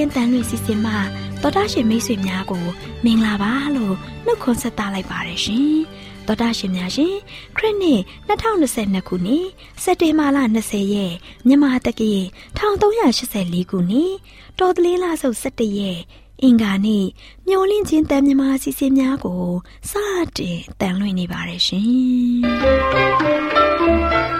AWR ညိုလင့်ချင်းတန်လွင့်စီစဉ်မှတော်တာရှင်မိတ်ဆွေများကို မင်္ဂလာပါလို့နှုတ်ခွန်းဆက်သလိုက်ပါတယ်ရှင်။တော်တာရှင်များရှင်ခရစ်နှစ်2022ခုနှစ်စက်တင်ဘာလ20ရက်မြန်မာတက္ကရာ1384ခုနှစ်တော်တလင်းလဆုပ်17ရက်အင်္ဂါနေ့မျောလင့်ချင်းတန်မြမာစီစဉ်များကိုစတင်တန်လွင့်နေပါတယ်ရှင်။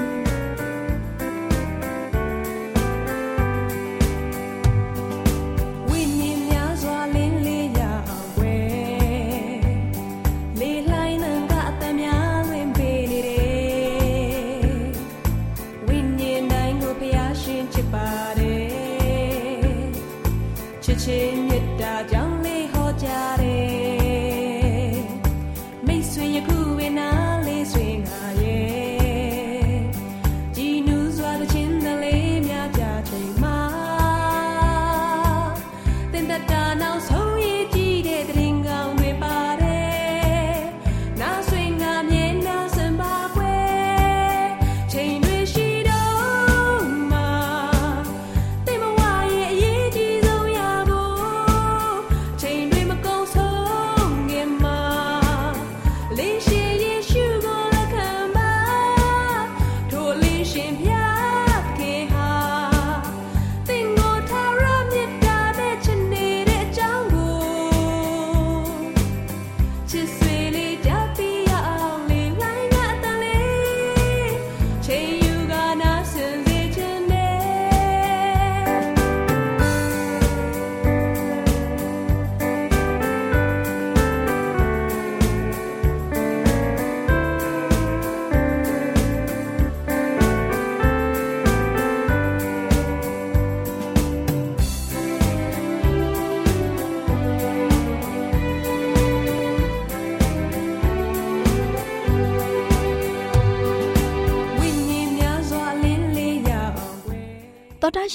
။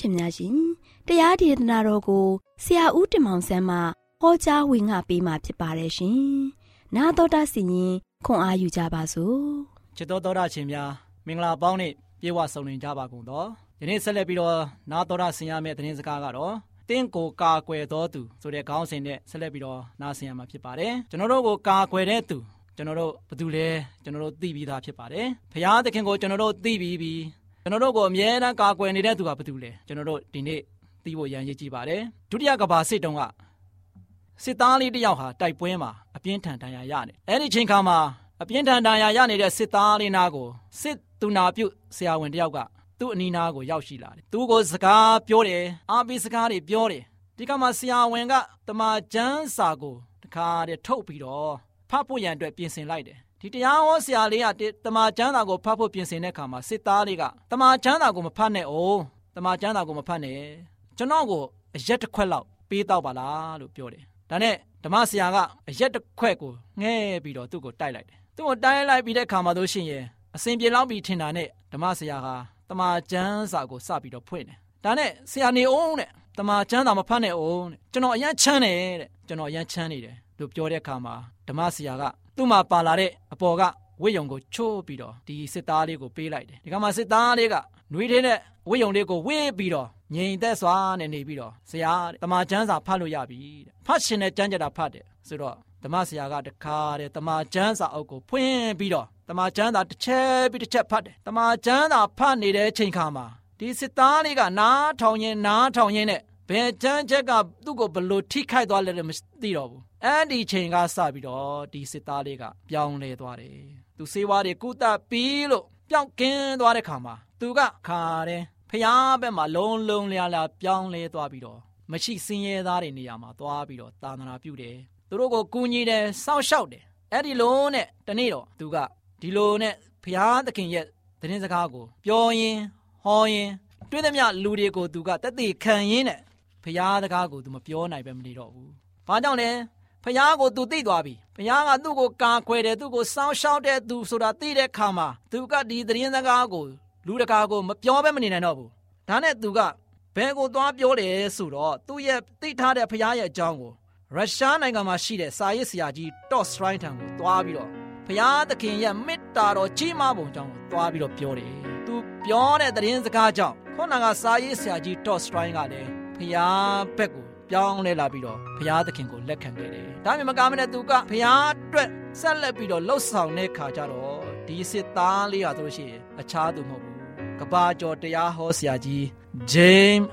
ရှင်များရှင်တရားဒေသနာတော်ကိုဆရာဦးတင်မောင်ဆန်းမှဟောကြားဝင်ငါပေးมาဖြစ်ပါတယ်ရှင်။နာတော်တာစီရင်ခွန်အားယူကြပါစို့။ချစ်တော်တော်တာရှင်များမင်္ဂလာပေါင်းနဲ့ပြေဝဆုံနေကြပါကုန်တော့။ယနေ့ဆက်လက်ပြီးတော့နာတော်တာဆင်ရမယ့်သတင်းစကားကတော့တင်းကိုကာကွယ်တော်သူဆိုတဲ့ခေါင်းစဉ်နဲ့ဆက်လက်ပြီးတော့နားဆင်ရမှာဖြစ်ပါတယ်။ကျွန်တော်တို့ကိုကာကွယ်တဲ့သူကျွန်တော်တို့ဘယ်သူလဲကျွန်တော်တို့သိပြီးသားဖြစ်ပါတယ်။ဖရာသခင်ကိုကျွန်တော်တို့သိပြီးပြီး ကျွန်တော်တို့ကိုအမြဲတမ်းကာကွယ်နေတဲ့သူကဘယ်သူလဲကျွန်တော်တို့ဒီနေ့သိဖို့ရန်ရည်ကြည့်ပါတယ်ဒုတိယကဘာစစ်တုံးကစစ်သားလေးတယောက်ဟာတိုက်ပွဲမှာအပြင်းထန်ဒဏ်ရာရနေအဲ့ဒီချိန်ခါမှာအပြင်းထန်ဒဏ်ရာရနေတဲ့စစ်သားလေးနာကိုစစ်သူနာပြုဆရာဝန်တယောက်ကသူ့အနီးနားကိုရောက်ရှိလာတယ်သူကိုစကားပြောတယ်အားပေးစကားတွေပြောတယ်ဒီကမှာဆရာဝန်ကတမချန်းစာကိုတခါတည်းထုတ်ပြီးတော့ဖတ်ဖို့ရန်အတွက်ပြင်ဆင်လိုက်တယ် ဒီတရားဟောဆရာလေးကတမန်ကျမ်းစာကိုဖတ်ဖို့ပြင်ဆင်တဲ့အခါမှာစစ်သားလေးကတမန်ကျမ်းစာကိုမဖတ်နဲ့အောင်တမန်ကျမ်းစာကိုမဖတ်နဲ့ကျွန်တော်ကိုအရက်တစ်ခွက်လောက်ပေးတော့ပါလားလို့ပြောတယ်ဒါနဲ့ဓမ္မဆရာကအရက်တစ်ခွက်ကိုငဲပြီးတော့သူ့ကိုတိုက်လိုက်တယ်သူ့ကိုတိုက်လိုက်ပြီးတဲ့အခါမှာတို့ရှင်ရဲ့အစဉ်ပြေလောက်ပြီးထင်တာနဲ့ဓမ္မဆရာကတမန်ကျမ်းစာကိုစပြီးတော့ဖွင့်တယ်ဒါနဲ့ဆရာနေအောင်တဲ့တမန်ကျမ်းစာမဖတ်နဲ့အောင်တဲ့ကျွန်တော်အရန်ချမ်းတယ်တဲ့ကျွန်တော်အရန်ချမ်းနေတယ်လို့ပြောတဲ့အခါမှာဓမ္မဆရာက သူ့မှာပါလာတဲ့အပေါ်ကဝိယုံကိုချိုးပြီးတော့ဒီစစ်သားလေးကိုပေးလိုက်တယ်ဒီကမှာစစ်သားလေးကနှွေးထင်းတဲ့ဝိယုံလေးကိုဝေးပြီးတော့ငြိမ်သက်စွာနဲ့နေပြီးတော့ဆရာတဲ့တမန်ကျမ်းစာဖတ်လို့ရပြီတဲ့ဖတ်ရှင်တဲ့ကျမ်းကြတာဖတ်တယ်ဆိုတော့ဓမ္မဆရာကတခါတဲ့တမန်ကျမ်းစာအုပ်ကိုဖွင့်ပြီးတော့တမန်ကျမ်းစာတစ်ချက်ပြီးတစ်ချက်ဖတ်တယ်တမန်ကျမ်းစာဖတ်နေတဲ့ချိန်ခါမှာဒီစစ်သားလေးကနားထောင်ရင်နားထောင်ရင်နဲ့ ဘယ်ကျမ်းချက်ကသူ့ကိုဘလို့ထိခိုက်သွားလဲမသိတော့ဘူးအဲ့ဒီချိန်ကစပြီးတော့ဒီစစ်သားလေးကပြောင်းလဲသွားတယ်သူစေဝါတွေကုသပြီးလို့ပျောက်ကင်းသွားတဲ့ခါမှာသူကခါတယ်ဖျားဘက်မှာလုံးလုံးလျားလျားပြောင်းလဲသွားပြီးတော့မရှိစင်းရဲသားတွေနေရာမှာသွားပြီးတော့သာသနာပြုတယ်သူတို့ကိုကူညီတယ်စောင့်ရှောက်တယ်အဲ့ဒီလိုနဲ့တနေ့တော့သူကဒီလိုနဲ့ဖျားသခင်ရဲ့သတင်းစကားကို ပြောရင်းဟောရင်းတွေ့သမျှလူတွေကိုသူကတက်တည်ခံရင်းနဲ့ ဖျားစကားကိုသူမပြောနိုင်ပဲမနေတော့ဘူး။ဘာကြောင့်လဲဖျားကိုသူသိသွားပြီ။ဖျားကသူ့ကိုကာခွဲတယ်သူ့ကိုစောင်းရှောက်တဲ့သူဆိုတာသိတဲ့ခါမှာသူကဒီသတင်းစကားကိုလူတကာကိုမပြောဘဲမနေနိုင်တော့ဘူး။ဒါနဲ့သူကဘယ်ကိုသွားပြောတယ်ဆိုတော့သူ့ရဲ့သိထားတဲ့ဖျားရဲ့အကြောင်းကိုရုရှားနိုင်ငံမှာရှိတဲ့စာရေးဆရာကြီးတော့စရိုင်းထံကိုသွားပြီးတော့ဖျားသခင်ရဲ့မေတ္တာတော်ကြီးမားပုံကြောင့်ကိုသွားပြီးတော့ပြောတယ်။သူပြောတဲ့သတင်းစကားကြောင့်ခုနကစာရေးဆရာကြီးတော့စရိုင်းကလည်း ဖျားဘက်ကိုပြောင်းလဲလာပြီးတော့ဘုရားသခင်ကိုလက်ခံခဲ့တယ်။ဒါမှမကမနဲ့သူကဘုရားအတွက်ဆက်လက်ပြီးတော့လှုပ်ဆောင်တဲ့ခါကျတော့ဒီစစ်သားလေးဟာဆိုလို့ရှိရင်အခြားသူမဟုတ်ဘူး။ကဘာကျော်တရားဟောဆရာကြီး James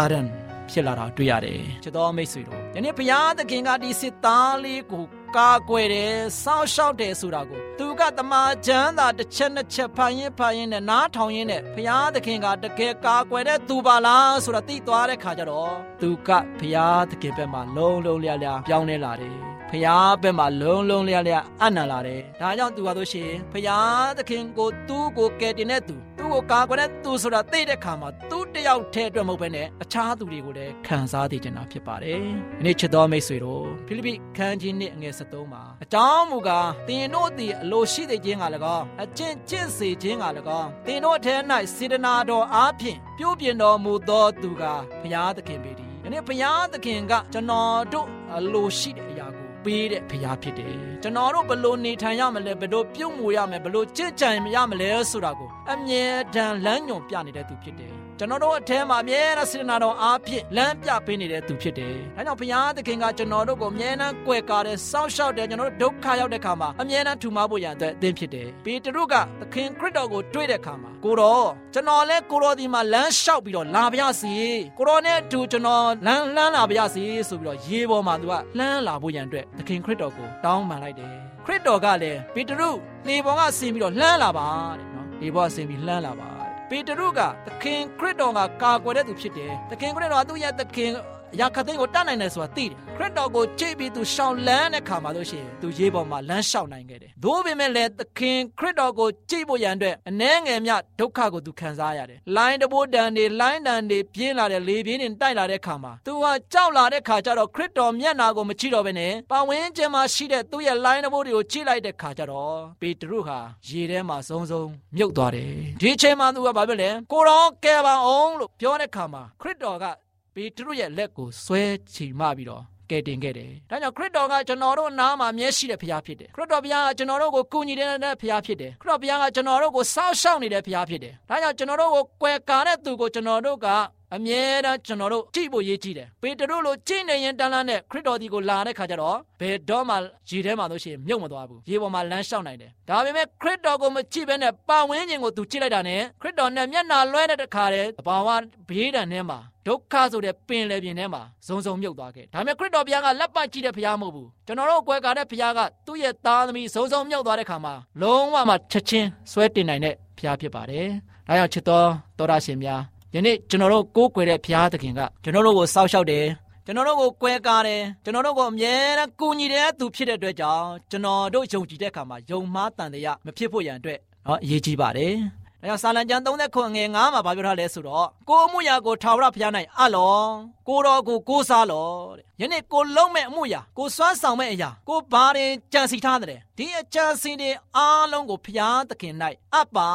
Aaron ဖြစ်လာတာတွေ့ရတယ်။ချစ်တော်မိတ်ဆွေတို့ယနေ့ဘုရားသခင်ကဒီစစ်သားလေးကို ကာကွယ်တယ်စောင့်ရှောက်တယ်ဆိုတာကိုသူကတမန်ကျမ်းသာတစ်ချက်နှစ်ချက်ဖန်ရင်ဖန်ရင်နဲ့နားထောင်ရင်းနဲ့ဘုရားသခင်ကတကယ်ကာကွယ်တဲ့သူပါလားဆိုတာသိသွားတဲ့ခါကျတော့သူကဘုရားသခင်ဘက်မှာလုံးလုံးလျားလျားပြောင်းလဲလာတယ် ဖျားဘက်မှာလုံးလုံးလျားလျားအနံလာတယ်။ဒါကြောင့်သူကဆိုရှင်ဖျားသခင်ကိုသူ့ကိုကယ်တင်တဲ့သူသူ့ကိုကာကွယ်တဲ့သူဆိုတာသိတဲ့ခါမှာသူတယောက်တည်းအတွက်မဟုတ်ဘဲနဲ့အခြားသူတွေကိုလည်းခံစားသိချင်တာဖြစ်ပါတယ်။ဒီနေ့ချစ်တော်မိတ်ဆွေတို့ဖိလိပ္ပိခန်းကြီးနှစ်အငယ်73မှာအကြောင်းမူကားတင်တို့သည်အလိုရှိတဲ့ခြင်းကလည်းကောင်းအကျင့်ကျင့်စေခြင်းကလည်းကောင်းတင်တို့အထက်၌စေတနာတော်အားဖြင့်ပြုပြင်တော်မူသောသူကဖျားသခင်ပေသည်။ဒီနေ့ဖျားသခင်ကကျွန်တော်တို့အလိုရှိတဲ့အရာကို ပေးတဲ့ဖရားဖြစ်တယ်ကျွန်တော်တို့ဘလို့နေထိုင်ရမလဲဘလို့ပြုတ်မှုရမယ်ဘလို့ကြင်ကြံရမလဲဆိုတာကိုအမြဲတမ်းလမ်းညွန်ပြနေတဲ့သူဖြစ်တယ် ကျွန်တော်တို့အထဲမှာအမြဲတမ်းစေတနာတော်အားဖြင့်လမ်းပြပေးနေတဲ့သူဖြစ်တယ်။ဒါကြောင့်ဘုရားသခင်ကကျွန်တော်တို့ကိုအမြဲတမ်းကြွယ်ကာတယ်စောင့်ရှောက်တယ်ကျွန်တော်တို့ဒုက္ခရောက်တဲ့ခါမှာအမြဲတမ်းထူမဖို့ရန်အတွက်အသင်ဖြစ်တယ်။ပေတရုကသခင်ခရစ်တော်ကိုတွေ့တဲ့ခါမှာကိုတော်ကျွန်တော်လဲကိုတော်ဒီမှာလမ်းလျှောက်ပြီးတော့လာပါရစေ။ကိုတော်နဲ့အတူကျွန်တော်လမ်းလှမ်းလာပါရစေဆိုပြီးတော့ရေပေါ်မှာသူကလှမ်းလာဖို့ရန်အတွက်သခင်ခရစ်တော်ကိုတောင်းပန်လိုက်တယ်။ခရစ်တော်ကလည်းပေတရုလေပေါ်ကဆင်းပြီးတော့လှမ်းလာပါတဲ့နော်။လေပေါ်ကဆင်းပြီးလှမ်းလာပါ ပေတရုကသခင်ခရစ်တော်ကကာကွယ်တဲ့သူဖြစ်တယ်သခင်ခရစ်တော်ကသူ့ရဲ့သခင် အရာခသိန်းကိုတတ်နိုင်တယ်ဆိုတာသိတယ်ခရစ်တော်ကိုကြိတ်ပြီးသူရှောင်လန်းတဲ့ခါမှာလို့ရှိရင်သူရေးပေါ်မှာလမ်းလျှောက်နိုင်ခဲ့တယ်သို့ပေမဲ့လည်းသခင်ခရစ်တော်ကိုကြိတ်ဖို့ရန်အတွက်အနှဲငယ်မြဒုက္ခကိုသူခံစားရတယ်လိုင်းတဘိုးတန်တွေလိုင်းတန်တွေပြင်းလာတဲ့လေပြင်းတွေတိုက်လာတဲ့ခါမှာသူကကြောက်လာတဲ့ခါကျတော့ခရစ်တော်မျက်နာကိုမကြည့်တော့ဘဲနဲ့ပဝင်းကျင်မှာရှိတဲ့သူ့ရဲ့လိုင်းတဘိုးတွေကိုကြည့်လိုက်တဲ့ခါကျတော့ပေတရုဟာရေထဲမှာစုံစုံမြုပ်သွားတယ်ဒီအချိန်မှာသူကဘာဖြစ်လဲကိုတော်ကယ်ပါအောင်လို့ပြောတဲ့ခါမှာခရစ်တော်က ပေတရုရဲ့လက်ကိုဆွဲချီမပြီးတော့ကယ်တင်ခဲ့တယ်။ဒါကြောင့်ခရစ်တော်ကကျွန်တော်တို့နားမှာမျက်ရှိတဲ့ဖခင်ဖြစ်တယ်။ခရစ်တော်ဘုရားကကျွန်တော်တို့ကိုကူညီတဲ့ဖခင်ဖြစ်တယ်။ခရစ်တော်ဘုရားကကျွန်တော်တို့ကိုစောင့်ရှောက်နေတဲ့ဖခင်ဖြစ်တယ်။ဒါကြောင့်ကျွန်တော်တို့ကိုကွယ်ကာတဲ့သူကိုကျွန်တော်တို့က အမြဲတမ်းကျွန်တော်တို့ကြည့်ဖို့ရေးကြည့်တယ်။ပေတရုလိုကြည့်နေရင်တန်းလန်းနဲ့ခရစ်တော်ဒီကိုလာတဲ့ခါကျတော့ဘယ်တော့မှရေထဲမှာလို့ရှိရင်မြုပ်မသွားဘူး။ရေပေါ်မှာလမ်းလျှောက်နိုင်တယ်။ဒါပေမဲ့ခရစ်တော်ကိုမကြည့်ဘဲနဲ့ပတ်ဝန်းကျင်ကိုသူကြည့်လိုက်တာနဲ့ခရစ်တော်နဲ့မျက်နှာလွှဲတဲ့တခါတည်းဘာဝဘေးဒဏ်ထဲမှာဒုက္ခဆိုတဲ့ပင်လယ်ပြင်ထဲမှာဇုံဇုံမြုပ်သွားခဲ့။ဒါပေမဲ့ခရစ်တော်ဘုရားကလက်ပတ်ကြည့်တဲ့ဘုရားမဟုတ်ဘူး။ကျွန်တော်တို့ကွယ်ကာတဲ့ဘုရားကသူ့ရဲ့သားသမီးဇုံဇုံမြုပ်သွားတဲ့ခါမှာလုံးဝမှချက်ချင်းဆွဲတင်နိုင်တဲ့ဘုရားဖြစ်ပါတယ်။ဒါကြောင့်ချစ်တော်တော်ရရှင်များ ယနေ့ကျွန်တော်တို့ကိုးကွယ်တဲ့ဘုရားသခင်ကကျွန်တော်တို့ကိုစောင့်ရှောက်တယ်ကျွန်တော်တို့ကိုကွဲကားတယ်ကျွန်တော်တို့ကိုအမြဲတမ်းကူညီတဲ့သူဖြစ်တဲ့အတွက်ကြောင့်ကျွန်တော်တို့ယုံကြည်တဲ့အခါမှာယုံမှားတန်တရားမဖြစ်ဖို့ရန်အတွက်နော်အရေးကြီးပါတယ် ဒါကြောင့်စာလံကျမ်း30ခုငယ်9မှာဗာပြောထားလဲဆိုတော့ကိုအမှုရာကိုထာဝရဘုရား၌အလောကိုတော်ကိုကိုးစားလောတဲ့။ယနေ့ကိုလုံးမဲ့အမှုရာကိုစွမ်းဆောင်မဲ့အရာကိုဘာရင်ကြံစီထားတဲ့ဒီအကြံစီတွေအားလုံးကိုဘုရားသခင်၌အပ်ပါ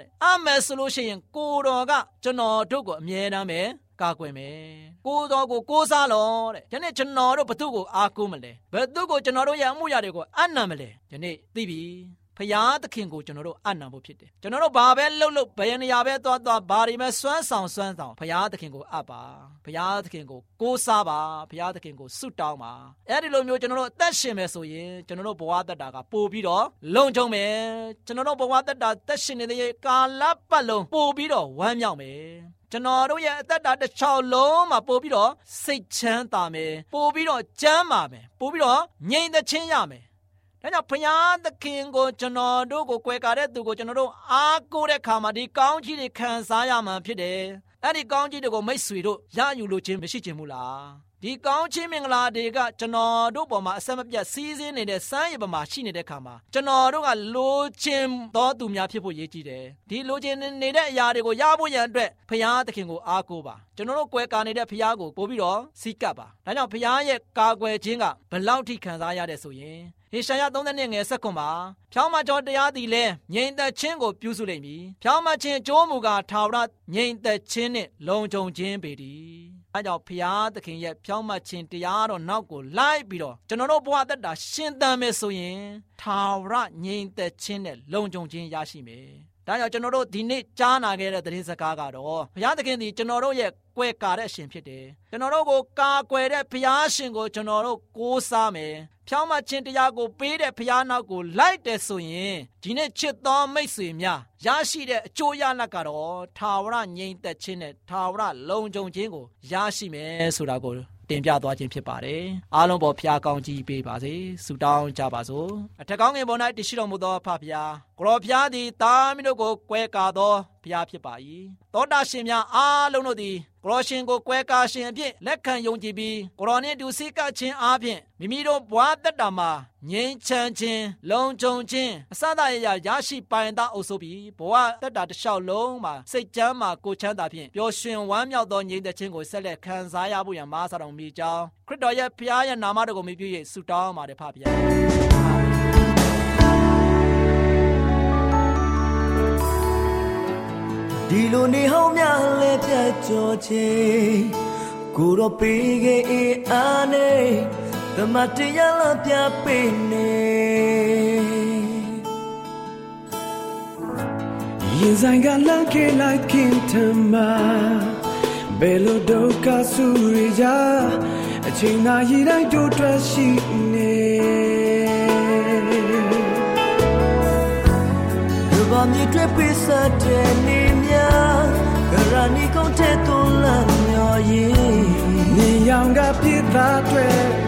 တဲ့အမယ်ဆိုလို့ရှိရင်ကိုတော်ကကျွန်တော်တို့ကိုအမြဲတမ်းပဲကာကွယ်မယ်ကိုတော်ကိုကိုးစားလို့တဲ့ယနေ့ကျွန်တော်တို့ဘသူကိုအားကိုးမလဲဘသူကိုကျွန်တော်တို့ရဲ့အမှုရာတွေကိုအနံ့မလဲယနေ့သိပြီ ဖရာသခင်ကိုကျွန်တော်တို့အနံဖို့ဖြစ်တယ်ကျွန်တော်တို့ဘာပဲလှုပ်လှုပ်ဘယ်နေရာပဲသွားသွားဘာတွေပဲစွမ်းဆောင်စွမ်းဆောင်ဖရာသခင်ကိုအပ်ပါဖရာသခင်ကိုကိုးစားပါဖရာသခင်ကိုဆုတောင်းပါအဲ့ဒီလိုမျိုးကျွန်တော်တို့အသက်ရှင်မယ်ဆိုရင်ကျွန်တော်တို့ဘဝတက်တာကပို့ပြီးတော့လုံခြုံမယ်ကျွန်တော်တို့ဘဝတက်တာသက်ရှင်နေတဲ့ကာလပတ်လုံးပို့ပြီးတော့ဝမ်းမြောက်မယ်ကျွန်တော်တို့ရဲ့အသက်တာတစ်ချောင်းလုံးမှာပို့ပြီးတော့စိတ်ချမ်းသာမယ်ပို့ပြီးတော့ကျမ်းမာမယ်ပို့ပြီးတော့ငြိမ်သက်ခြင်းရမယ် ဒါကြောင့်ဖျားသခင်ကိုကျွန်တော်တို့ကိုကွယ်ကာတဲ့သူကိုကျွန်တော်တို့အားကိုးတဲ့ခါမှာဒီကောင်းကြီးတွေခံစားရမှာဖြစ်တယ်အဲ့ဒီကောင်းကြီးတွေကိုမိတ်ဆွေတို့ရယူလို့ခြင်းမရှိခြင်းမူလား ဒီကောင်းချင်းမင်္ဂလာတွေကကျွန်တော်တို့ပေါ်မှာအဆက်မပြတ်စီးဆင်းနေတဲ့စမ်းရည်ပေါ်မှာရှိနေတဲ့ခါမှာကျွန်တော်တို့ကလိုချင်သောသူများဖြစ်ဖို့ရည်ကြည်တယ်ဒီလိုချင်နေတဲ့အရာတွေကိုရဖို့ရန်အတွက်ဖရာသခင်ကိုအားကိုးပါကျွန်တော်တို့ကွယ်ကာနေတဲ့ဖရာကိုပို့ပြီးတော့စီးကပ်ပါဒါကြောင့်ဖရာရဲ့ကာကွယ်ခြင်းကဘလောက်ထိခံစားရတဲ့ဆိုရင်ဟေရှာယ32ငယ်ဆက်ခွန်မှာဖြောင်းမကျော်တရားသည်လဲငြိမ်သက်ခြင်းကိုပြုစုလိမ့်မည်ဖြောင်းမခြင်းကြိုးမူကထာဝရငြိမ်သက်ခြင်းနှင့်လုံခြုံခြင်းပေတည်း အဲကြောင့်ဖရာသခင်ရဲ့ဖြောင်းမခြင်းတရားတော်နောက်ကိုလိုက်ပြီးတော့ကျွန်တော်တို့ဘဝသက်တာရှင်သန်မယ်ဆိုရင်ထာဝရငြိမ်သက်ခြင်းနဲ့လုံခြုံခြင်းရရှိမယ် ဒါကြောင့်ကျွန်တော်တို့ဒီနေ့ကြားနာခဲ့တဲ့သတင်းစကားကတော့ဘုရားသခင်ဒီကျွန်တော်တို့ရဲ့ကွယ်ကာတဲ့အရှင်ဖြစ်တယ်ကျွန်တော်တို့ကိုကာကွယ်တဲ့ဘုရားရှင်ကိုကျွန်တော်တို့ကိုးစားမယ်ဖြောင်းမခြင်းတရားကိုပေးတဲ့ဘုရားနောက်ကိုလိုက်တယ်ဆိုရင်ဒီနေ့ချစ်သောမိတ်ဆွေများရရှိတဲ့အကျိုးရလဒ်ကတော့ထာဝရငြိမ်သက်ခြင်းနဲ့ထာဝရလုံခြုံခြင်းကိုရရှိမယ်ဆိုတာကို တင်ပြသွားခြင်းဖြစ်ပါတယ်အားလုံးပေါ်ဖျားကောင်းကြီးပေးပါစေဆုတောင်းကြပါစို့အထက်ကောင်းငယ်ပေါ်၌တရှိတော်မူသောဖဖျားကိုရောဖျားသည်တာမီတို့ကိုကွဲကာသော ဖျားဖြစ်ပါ၏သောတာရှင်များအားလုံးတို့သည်ကိုရောရှင်ကိုကွဲကာရှင်အဖြစ်လက်ခံယုံကြည်ပြီးကိုရောနှင့်တူစိတ်ကခြင်းအားဖြင့်မိမိတို့ဘဝတက်တာမှာငြိမ်းချမ်းခြင်းလုံခြုံခြင်းအစသာရရရရှိပိုင်သောအုပ်စုပြီးဘဝတက်တာတစ်လျှောက်လုံးမှာစိတ်ချမ်းမှာကိုချမ်းသာဖြင့်ပျော်ရွှင်ဝမ်းမြောက်သောငြိမ်းသက်ခြင်းကိုဆက်လက်ခံစားရဖို့ရန်မားစားတော်မူကြောင်းခရစ်တော်ရဲ့ဖခင်ရဲ့နာမတော်ကိုမြည်ပြည့်ဆုတောင်းပါတယ်ဖခင် ဒီလိုနေဟောင်းများလဲပြတ်ကြောချင်းကိုတော့ပေးခဲ့အေးအားနဲ့တမတရားလာပြပေးနေရင်ဆိုင်ကလန့်ခဲ့လိုက်ခင်ထမဘယ်လိုဒုက္ခဆူရကြအချိန်သာရည်တိုင်းတို့တွေ့ရှိနေဘာမြစ်တွေပိစတဲ့နေများ ကရဏီကုန်တဲ့သွန်လမ်းမျောရင်နေရောင်ကပြစ်သားတွေချ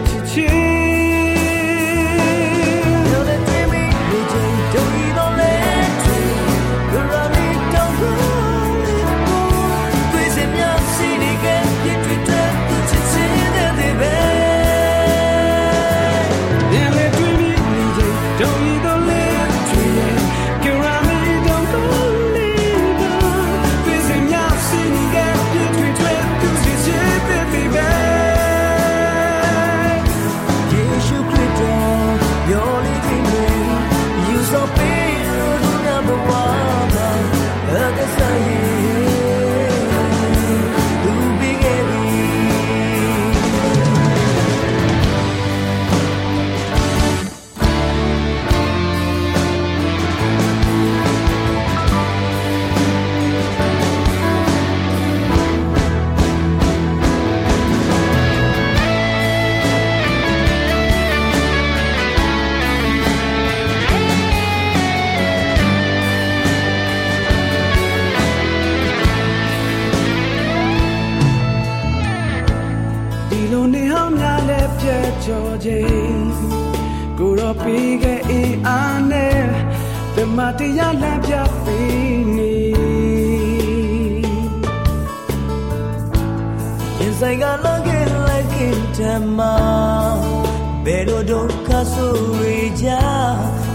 ဆိုရကြ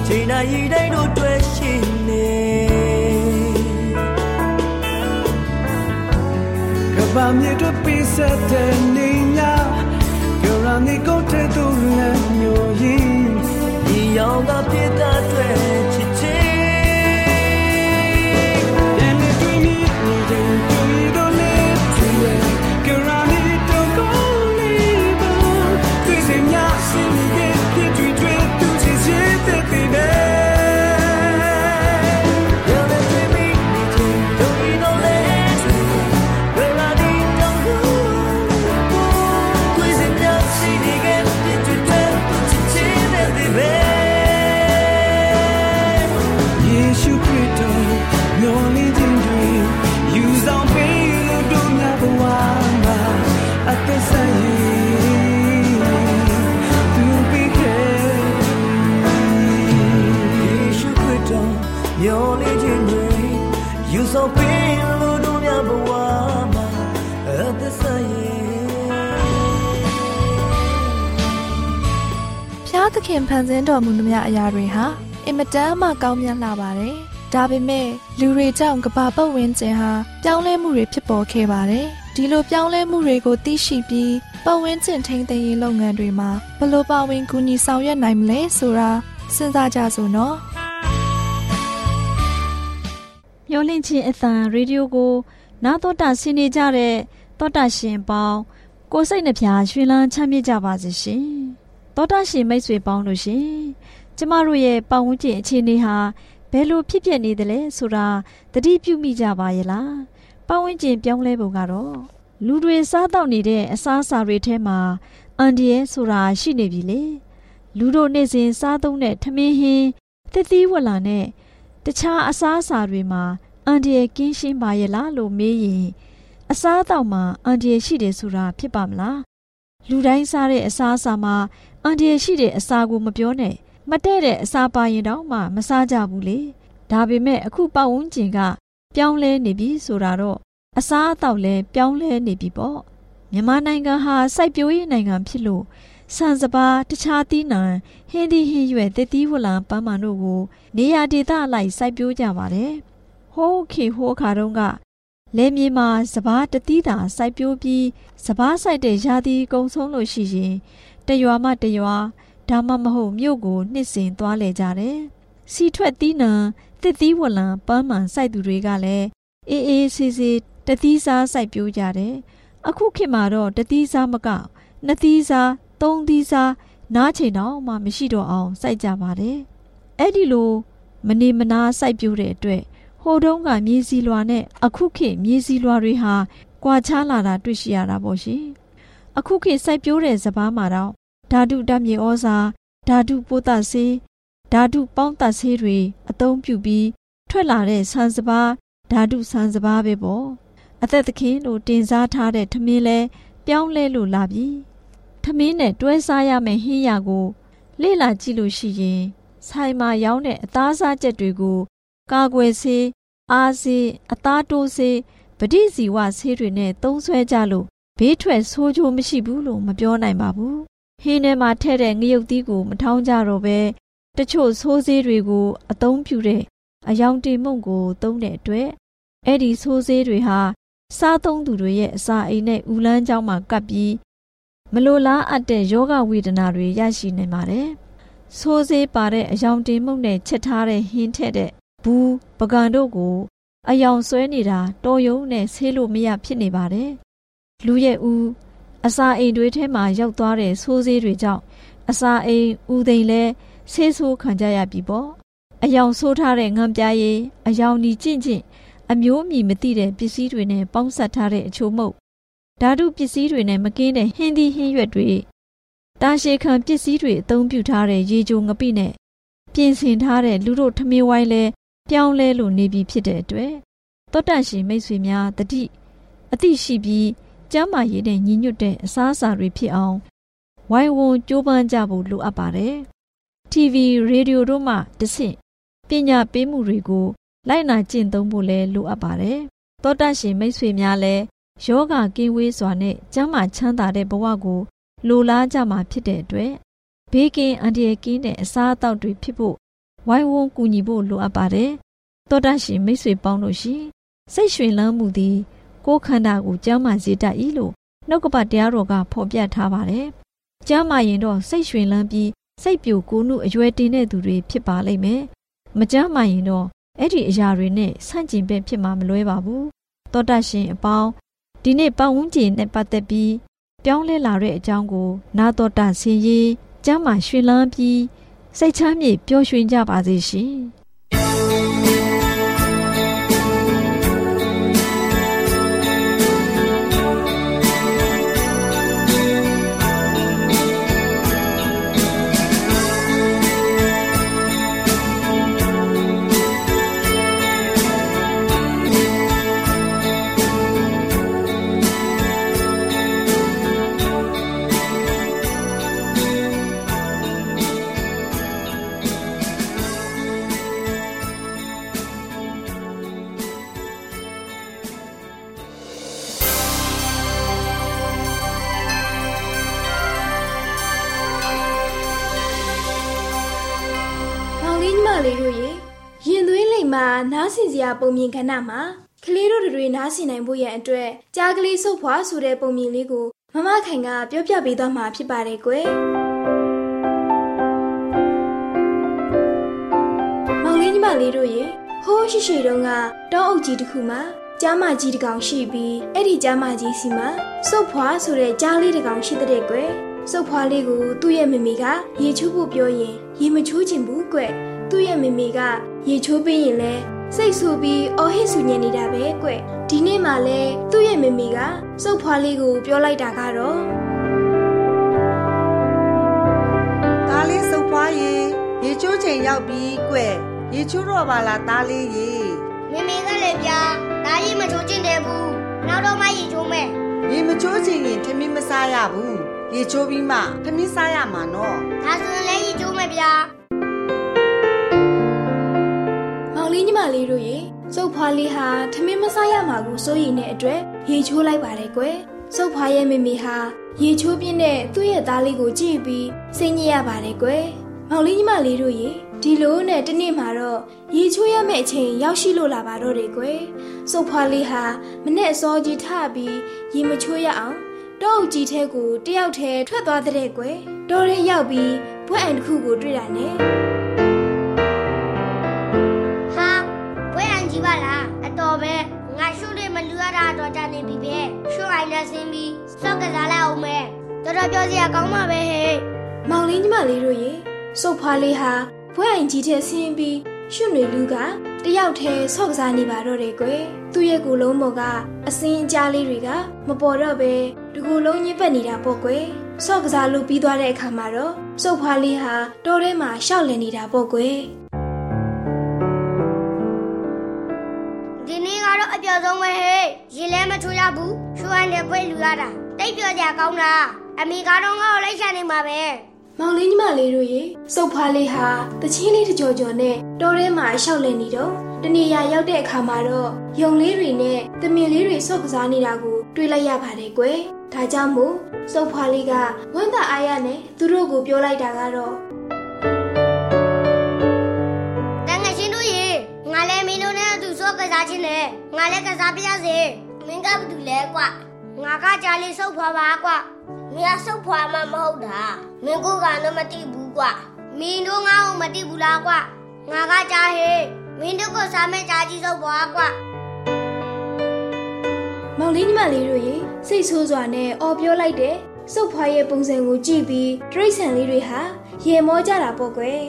ချိန်တိုင်းတိုင်းတို့တွေ့ရှိနေကဘာမြေတို့ပိစတဲ့နေညာကြော်ရနေကုန်တဲ့သူလည်းမျိုးရင်ဒီရောင်ကပြတ်တဲ့ သခင်ဖန်ဆင်းတော်မူမြအရာတွေဟာအင်မတန်မှကောင်းမြတ်လာပါတယ်။ဒါပေမဲ့လူတွေကြောင့်ကမ္ဘာပတ်ဝန်းကျင်ဟာပြောင်းလဲမှုတွေဖြစ်ပေါ်ခဲ့ပါတယ်။ဒီလိုပြောင်းလဲမှုတွေကိုသိရှိပြီးပတ်ဝန်းကျင်ထိန်းသိမ်းရေးလုပ်ငန်းတွေမှာဘယ်လိုပါဝင်ကူညီဆောင်ရွက်နိုင်မလဲဆိုတာစဉ်းစားကြစို့နော်။မျောလင့်ချင်းအသံရေဒီယိုကို နားတော်တာဆင်းနေကြတဲ့တောတာရှင်ပေါင်းကိုစိတ်နှပြရွှင်လန်းချမ်းမြေ့ကြပါစေရှင်။တောတာရှင်မိတ်ဆွေပေါင်းတို့ရှင်ကျမတို့ရဲ့ပတ်ဝန်းကျင်အခြေအနေဟာဘယ်လိုဖြစ်ပျက်နေသလဲဆိုတာသတိပြုမိကြပါရဲ့လား။ပတ်ဝန်းကျင်ပြောင်းလဲပုံကတော့လူတွေစားတော့နေတဲ့အစားအစာတွေထဲမှာအန်ဒီရဲဆိုတာရှိနေပြီလေ။လူတို့နေ့စဉ်စားသုံးတဲ့ထမင်းဟင်းသစ်သီးဝလာနဲ့တခြားအစားအစာတွေမှာ အန်ဒီရဲကင်းရှင်းပါရဲ့လားလို့မေးရင်အစားအသောက်မှာအန်ဒီရဲရှိတယ်ဆိုတာဖြစ်ပါမလားလူတိုင်းစားတဲ့အစားအစာမှာအန်ဒီရဲရှိတဲ့အစာကိုမပြောနဲ့မတဲ့တဲ့အစာပါရင်တော့မှမစားကြဘူးလေဒါပေမဲ့အခုပတ်ဝန်းကျင်က ပြောင်းလဲနေပြီဆိုတာတော့အစားအသောက်လည်းပြောင်းလဲနေပြီပေါ့မြန်မာနိုင်ငံဟာစိုက်ပျိုးရေးနိုင်ငံဖြစ်လို့ဆန်စပါးတခြားသီးနှံဟင်းသီးဟင်းရွက်တည်သီးဝလံပန်းမာတို့ကို နေရာဒေသအလိုက်စိုက်ပျိုးကြပါတယ် ဟိုးခေဟိုးခါတုန်းကလယ်မြေမှာစပားတတိတာစိုက်ပျိုးပြီးစပားစိုက်တဲ့ရာသီကုံဆုံးလို့ရှိရင်တရွာမှတရွာဒါမှမဟုတ်မြို့ကိုနှစ်စဉ်သွားလေကြတယ်။စီထွက်သီးနှံတစ်သီးဝလံပန်းမှန်စိုက်သူတွေကလည်းအေးအေးဆေးဆေးတသီးစားစိုက်ပျိုးကြတယ်။အခုခေတ်မှာတော့တသီးစားမကနှစ်သီးစားသုံးသီးစားနားချိန်တော့မှမရှိတော့အောင်စိုက်ကြပါတယ်။အဲ့ဒီလိုမနေမနာစိုက်ပျိုးတဲ့အတွက် ဟိုတုန်းကမြေစီလွာနဲ့အခုခေတ်မြေစီလွာတွေဟာကွာခြားလာတာတွေ့ရှိရတာပေါ့ရှင်။အခုခေတ်စိုက်ပျိုးတဲ့စပားမှာတော့ဓာတုဓာတ်မြေဩဇာဓာတုပိုးသဆေးဓာတုပေါင်းသဆေးတွေအသုံးပြုပြီးထွက်လာတဲ့ဆန်စပါးဓာတုဆန်စပါးပဲပေါ့အသက်သခင်လို့တင်စားထားတဲ့ထမင်းလဲပြောင်းလဲလို့လာပြီထမင်းနဲ့တွဲစားရမယ့်ဟင်းရကိုလေ့လာကြည့်လို့ရှိရင်ဆိုင်မှာရောင်းတဲ့အသားစားချက်တွေကို ကာကွယ်ဆေးအားဆေးအသားတိုးဆေးပဋိဇီဝဆေးတွေနဲ့သုံးဆွဲကြလို့ဘေးထွက်ဆိုးချိုးမရှိဘူးလို့မပြောနိုင်ပါဘူးဟင်းထဲမှာထည့်တဲ့ငရုတ်သီးကိုမထောင်းကြတော့ပဲတချို့ဆိုးဆေးတွေကိုအသုံးပြုတဲ့အယောင်တင်မုံကိုသုံးတဲ့အတွက်အဲ့ဒီဆိုးဆေးတွေဟာစားသုံးသူတွေရဲ့အစာအိမ်နဲ့ဥလန်းကြောင်းမှာကပ်ပြီးမလိုလားအပ်တဲ့ယောဂဝေဒနာတွေရရှိနေပါတယ်။ဆိုးဆေးပါတဲ့အယောင်တင်မုံနဲ့ချက်ထားတဲ့ဟင်းထက်တဲ့ ဘူးပကံတို့ကို အယောင်ဆွဲနေတာတော်ယုံနဲ့ဆေးလို့မရဖြစ်နေပါတယ်။လူရဲ့ဦးအစာအိမ်တွေထဲမှာရောက်သွားတဲ့ဆိုးဆေးတွေကြောင့်အစာအိမ်ဦးသိမ်လဲဆေးဆိုးခံကြရပြီပေါ့အယောင်ဆိုးထားတဲ့ငံပြားရည်အယောင်ဒီကျင့်ကျင့်အမျိုးအမည်မသိတဲ့ပစ္စည်းတွေနဲ့ပေါင်းစပ်ထားတဲ့အချို့မဟုတ်ဓာတုပစ္စည်းတွေနဲ့မကင်းတဲ့ဟင်းသီးဟင်းရွက်တွေတာရှည်ခံပစ္စည်းတွေအသုံးပြုထားတဲ့ရေချိုငပိနဲ့ပြင်ဆင်ထားတဲ့လူတို့ထမင်းဝိုင်းလဲ ပြောင်းလဲလို့နေပြီဖြစ်တဲ့အတွက်တောတန့်ရှင်မိတ်ဆွေများတတိအသိရှိပြီးကျမ်းမာရေးနဲ့ညီညွတ်တဲ့အစားအစာတွေဖြစ်အောင်ဝိုင်းဝန်းကြိုးပမ်းကြဖို့လိုအပ်ပါတယ်။ TV ရေဒီယိုတို့မှတဆင့်ပညာပေးမှုတွေကိုလိုက်နာကျင့်သုံးဖို့လည်းလိုအပ်ပါတယ်။သောတရှင်မိတ်ဆွေများလည်းယောဂကင်းဝေးစွာနဲ့ကျမ်းမာချမ်းသာတဲ့ဘဝကိုလိုလားကြမှာဖြစ်တဲ့အတွက်ဘေးကင်းအန္တရာယ်ကင်းတဲ့အစားအသောက်တွေဖြစ်ဖို့ ဝိုင်းဝန်းကူညီဖို့လိုအပ်ပါတယ်။သောတရှင်မိတ်ဆွေပေါင်းတို့ရှင်စိတ်ရွှင်လန်းမှုသည်ကိုယ်ခန္ဓာကိုကျမ်းမာစေတတ်၏လို့နှုတ်ကပတ်တရားတော်ကဖော်ပြထားပါတယ်။ကျမ်းမာရင်တော့စိတ်ရွှင်လန်းပြီးစိတ်ပြိုကိုးနှုအရွယ်တင်တဲ့သူတွေဖြစ်ပါလိမ့်မယ်။မကျမ်းမာရင်တော့အဲ့ဒီအရာတွေနဲ့ဆန့်ကျင်ဘက်ဖြစ်မှာမလွဲပါဘူး။သောတရှင်အပေါင်းဒီနေ့ပတ်ဝန်းကျင်နဲ့ပတ်သက်ပြီးပြောင်းလဲလာတဲ့အကြောင်းကို နာတော်တာဆင်ရေးကျမ်းမာရွှင်လန်းပြီး စိတ်ချမ်းမြေ့ပျော်ရွှင်ကြပါစေရှင်။ ပုံမြင်ခဏမှာကလေးတို့တွေနားဆင်နိုင်ဖို့ရန်အတွက်ကြားကလေးစုပ်ဖွာဆိုတဲ့ပုံမြင်လေးကိုမမခိုင်ကပြောပြပေးသွားမှာဖြစ်ပါတယ်ကွယ်မောင်လေးညီမလေးတို့ရေဟိုးရှိရှိတုန်းကတောအုပ်ကြီးတစ်ခုမှာကျမ်းမကြီးတစ်ကောင်ရှိပြီးအဲ့ဒီကျမ်းမကြီးစီမှာစုပ်ဖွာဆိုတဲ့ကြားလေးတစ်ကောင်ရှိတဲ့ကွယ်စုပ်ဖွာလေးကိုသူ့ရဲ့မမေကရေချိုးဖို့ပြောရင်ရေမချိုးချင်ဘူးကွသူ့ရဲ့မမေကရေချိုးပေးရင်လဲ စိတ်ဆူပြီးအော်ဟစ်ဆူညင်နေတာပဲကွဒီနေ့မှလဲသူ့ရဲ့မမေကစုပ်ဖွာလေးကိုပြောလိုက်တာကတော့ဒါလေးစုပ်ဖွာရေရေချိုးချိန်ရောက်ပြီကွရေချိုးတော့ပါလားသားလေးရေမမေကလည်းပြာဒါကြီးမချိုးချင်တယ်ဘူးနောက်တော့မှရေချိုးမယ်ရေမချိုးချင်ရင်ထမင်းမစားရဘူးရေချိုးပြီးမှထမင်းစားရမှာနော်ဒါဆိုရင်လည်းရေချိုးမယ်ဗျာ လေးညီမလေးတို့ရေစုပ်ဖွားလေးဟာထမင်းမစားရမှာကိုစိုးရိမ်တဲ့အတွက်ရေချိုးလိုက်ပါတယ်ကွယ်စုပ်ဖွားရဲ့မိမိဟာရေချိုးပြင်းတဲ့သူ့ရဲ့သားလေးကိုကြည့်ပြီးစိတ်ညစ်ရပါတယ်ကွယ်မောင်လေးညီမလေးတို့ရေဒီလိုနဲ့တနေ့မှာတော့ရေချိုးရမယ့်အချိန်ရောက်ရှိလို့လာပါတော့တယ်ကွယ်စုပ်ဖွားလေးဟာမနဲ့အစောကြီးထပြီးရေမချိုးရအောင်တောအုပ်ကြီးထဲကိုတယောက်ထဲထွက်သွားတဲ့ကွယ်တော်ရဲရောက်ပြီးဘွဲ့အန်တစ်ခုကိုတွေ့တာနဲ့ တော်ပဲငါရှုလေးမလူရတာတော့ကြနေပြီပဲရှုအိုင်နဲ့ဆင်းပြီးစောက်ကစားလိုက်အောင်မယ်တော်တော်ပြောစရာကောင်းပါပဲဟဲ့မောင်လေးညီမလေးတို့ရေစုပ်ဖွားလေးဟာဘွဲ့အိမ်ကြီးထဲဆင်းပြီးရှုနေလူကတယောက်တည်းဆော့ကစားနေပါတော့တယ်ကွယ်သူ့ရဲ့ကိုယ်လုံးပေါ်ကအစင်းအကြားလေးတွေကမပေါ်တော့ပဲဒီကိုယ်လုံးညစ်ပတ်နေတာပေါ့ကွယ်ဆော့ကစားလို့ပြီးသွားတဲ့အခါမှာတော့စုပ်ဖွားလေးဟာတောထဲမှာရှောက်လည်နေတာပေါ့ကွယ် တော့အပြော်ဆုံးပဲဟဲ့ရေလဲမချိုးရဘူးရှူအိုင်းနဲ့ပွဲလူရတာတိတ်ပြောကြကောင်းလားအမေကတော့ငါ့ကိုလိုက်ရှာနေမှာပဲမောင်လေးညီမလေးတို့ရေစုပ်ဖွားလေးဟာတချင်းလေးတကြော်ကြော်နဲ့တောထဲမှာရှောက်လည်နေတော့တနေရာရောက်တဲ့အခါမှာတော့ယုံလေးတွေနဲ့တမင်လေးတွေဆော့ကစားနေတာကိုတွေ့လိုက်ရပါတယ်ကွယ်ဒါကြောင့်မို့စုပ်ဖွားလေးကဝမ်းသာအားရနဲ့သူတို့ကိုပြောလိုက်တာကတော့တ စားခြင်းနဲ့ငါလည်းကစားပြရစေမင်းကဘာတူလဲကွာငါကကြားလေးစုပ်ဖွားပါကွာမင်းဆုပ်ဖွာမှမဟုတ်တာမင်းကိုကတော့မတိဘူးကွာမင်းတို့ငါ့ကိုမတိဘူးလားကွာငါကကြားဟေးမင်းတို့ကိုစားမဲ့ကြားကြီးဆုပ်ဖွာကွာမောင်လေးညီမလေးတို့ရေစိတ်ဆိုးစွာနဲ့အော်ပြောလိုက်တဲ့စုပ်ဖွာရဲ့ပုံစံကိုကြည့်ပြီးတရိတ်ဆန်လေးတွေဟာရေမောကြတာပေါ့ကွယ်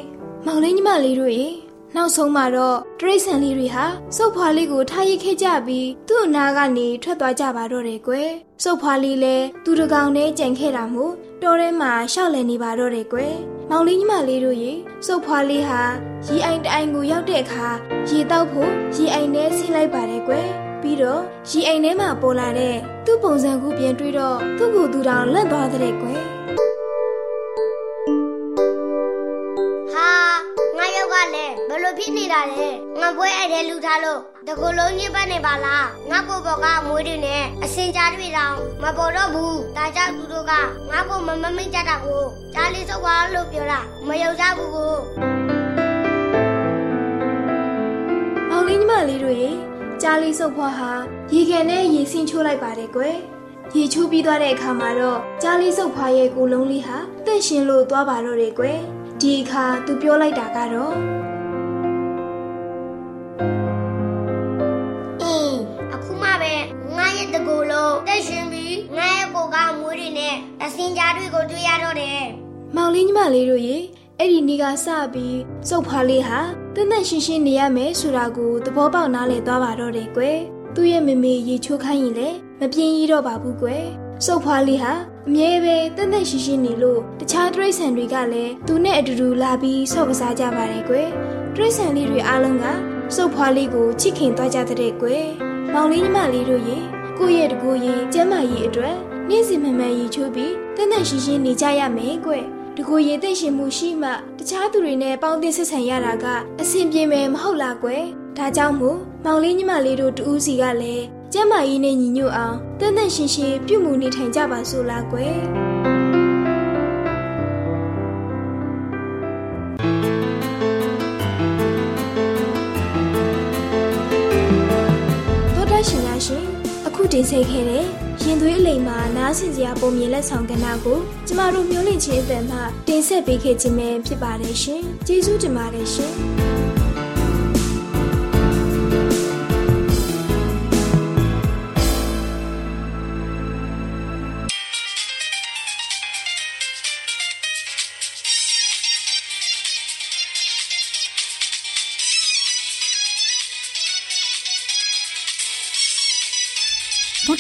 မောင်လေးညီမလေးတို့ရေ နောက်ဆုံးမှာတော့တရိတ်ဆန်လေးတွေဟာစုပ်ဖွာလေးကိုထားရစ်ခဲ့ကြပြီးသူ့အနာကနေထွက်သွားကြပါတော့တယ်ကွယ်စုပ်ဖွာလေးလည်းသူတကောင်နဲ့ကြံခဲ့တာမို့တော်ထဲမှာရှောက်လည်နေပါတော့တယ်ကွယ်မောင်လေးညီမလေးတို့ရေစုပ်ဖွာလေးဟာရေအိုင်တိုင်ကိုရောက်တဲ့အခါရေတောက်ဖို့ရေအိုင်ထဲဆင်းလိုက်ပါတယ်ကွယ်ပြီးတော့ရေအိမ်ထဲမှာပေါ်လာတဲ့သူ့ပုံစံကူပြန်တွေ့တော့သူ့ကိုယ်သူတောင်လန့်သွားတဲ့ကွယ် လဲဘလို့ဖြစ်နေတာလဲငါပွဲအဲ့တဲ့လူထားလို့တကူလုံးညစ်ပတ်နေပါလားငါကိုဘောကအမွေးတွေနဲ့အစင်ကြားတွေတောင်မပေါ်တော့ဘူးဒါကြောင့်သူတို့ကငါကိုမမမိတ်ကြတာကိုကြားလေးစောက်ပါလို့ပြောတာမယုံကြဘူးကိုအောင်လေးညီမလေးတို့ရေကြားလေးစုပ်ဖွားဟာရေခဲနဲ့ရေဆင်းချိုးလိုက်ပါတယ်ကွယ်ရေချိုးပြီးသွားတဲ့အခါမှာတော့ကြားလေးစုပ်ဖွားရဲ့ကိုလုံးလေးဟာတန့်ရှင်လို့သွားပါတော့တယ်ကွယ်ဒီအခါသူပြောလိုက်တာကတော့ ကူလုံးတက်ရှင်ပြီးငါရဲ့ကိုကမွေးတွေနဲ့အစင်ကြားတွေကိုတွေ့ရတော့တယ်မောင်လေးညီမလေးတို့ရေအဲ့ဒီနေ့ကစပြီးစုပ်ဖွားလေးဟာတသက်ရှင်ရှင်နေရမယ်ဆိုတာကိုသဘောပေါက်နားလည်သွားပါတော့တယ်ကွယ်သူ့ရဲ့မမေရေချိုးခိုင်းရင်လည်းမပြင်းရတော့ပါဘူးကွယ်စုပ်ဖွားလေးဟာအမြဲပဲတသက်ရှိရှိနေလို့တခြားတရိษံတွေကလည်းသူနဲ့အတူတူလာပြီးဆော့ကစားကြပါတယ်ကွယ်တရိษံလေးတွေအားလုံးကစုပ်ဖွားလေးကိုချစ်ခင်သွားကြတဲ့ကွယ်မောင်လေးညီမလေးတို့ရေ ကိုယ့်ရဲ့တကူရင်ကျမ်းမာရေးအတွက်နေ့စဉ်မှန်မှန်ရည်ချိုးပြီးတသက်ရှိရှိနေကြရမယ်ကွယ်တကူရင်သိရှင်မှုရှိမှတခြားသူတွေနဲ့ပေါင်းသင်းဆက်ဆံရတာကအဆင်ပြေမယ်မဟုတ်လားကွယ်ဒါကြောင့်မို့မောင်လေးညီမလေးတို့တူးစီကလည်းကျမ်းမာရေးနဲ့ညီညွတ်အောင်တန်တန်ရှင်းရှင်းပြုမှုနေထိုင်ကြပါစို့လားကွ တင်ဆက်ခဲ့တဲ့ရင်သွေးအလိမ်မှာနားဆင်စရာပုံမြင်လက်ဆောင်ကဏ္ဍကိုကျမတို့မျိုးလင့်ချင်းအတန်မှတင်ဆက်ပေးခဲ့ခြင်းပဲဖြစ်ပါတယ်ရှင်ကျေးဇူးတင်ပါတယ်ရှင်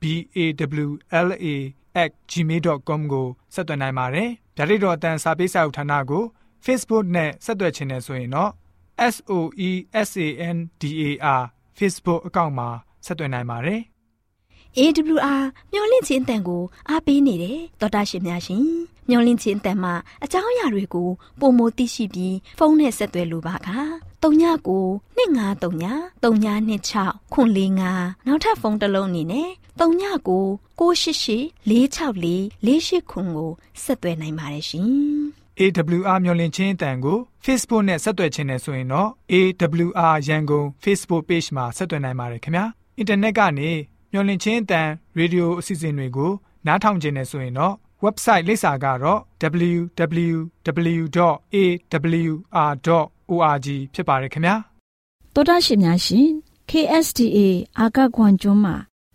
b a w l a @gmail.com ကိုဆက်သွင်းနိုင်ပါတယ်။ဒါ့အပြင်တော့အတန်းစာပေးစာဥထာဏာကို Facebook နဲ့ဆက်သွယ်ခြင်းနဲ့ဆိုရင်တော့ S O E S A N D A R Facebook အကောင့်မှာဆက်သွင်းနိုင်ပါတယ်။ AWR မျော်လင့်ခြင်းအတန်ကိုအားပေးနေတယ်တော်တာရှင်များရှင်မျော်လင့်ခြင်းအတန်မှာအကြောင်းအရာတွေကိုပုံမသိရှိပြီးဖုန်းနဲ့ဆက်သွယ်လိုပါက39 2939 3926ခွန်45နောက်ထပ်ဖုန်းတစ်လုံးအနေနဲ့ 39 688 464 48ခွန်ကိုဆက်သွယ်နိုင်ပါတယ်ရှင် AWR မျော်လင့်ခြင်းအတန်ကို Facebook နဲ့ဆက်သွယ်ခြင်းနဲ့ဆိုရင်တော့ AWR ရန်ကုန် Facebook Page မှာဆက်သွယ်နိုင်ပါတယ်ခင်ဗျာအင်တာနက်ကနေမျော်လင့်ခြင်းအတန်ရေဒီယိုအစီအစဉ်တွေကိုနားထောင်ခြင်းနဲ့ဆိုရင်တော့ website လိပ်စာကတော့ www.awr.org ဖြစ်ပါတယ်ခင်ဗျာတောတာရှင်များရှင် KSTA အာကခွန်ကျွန်းမှာ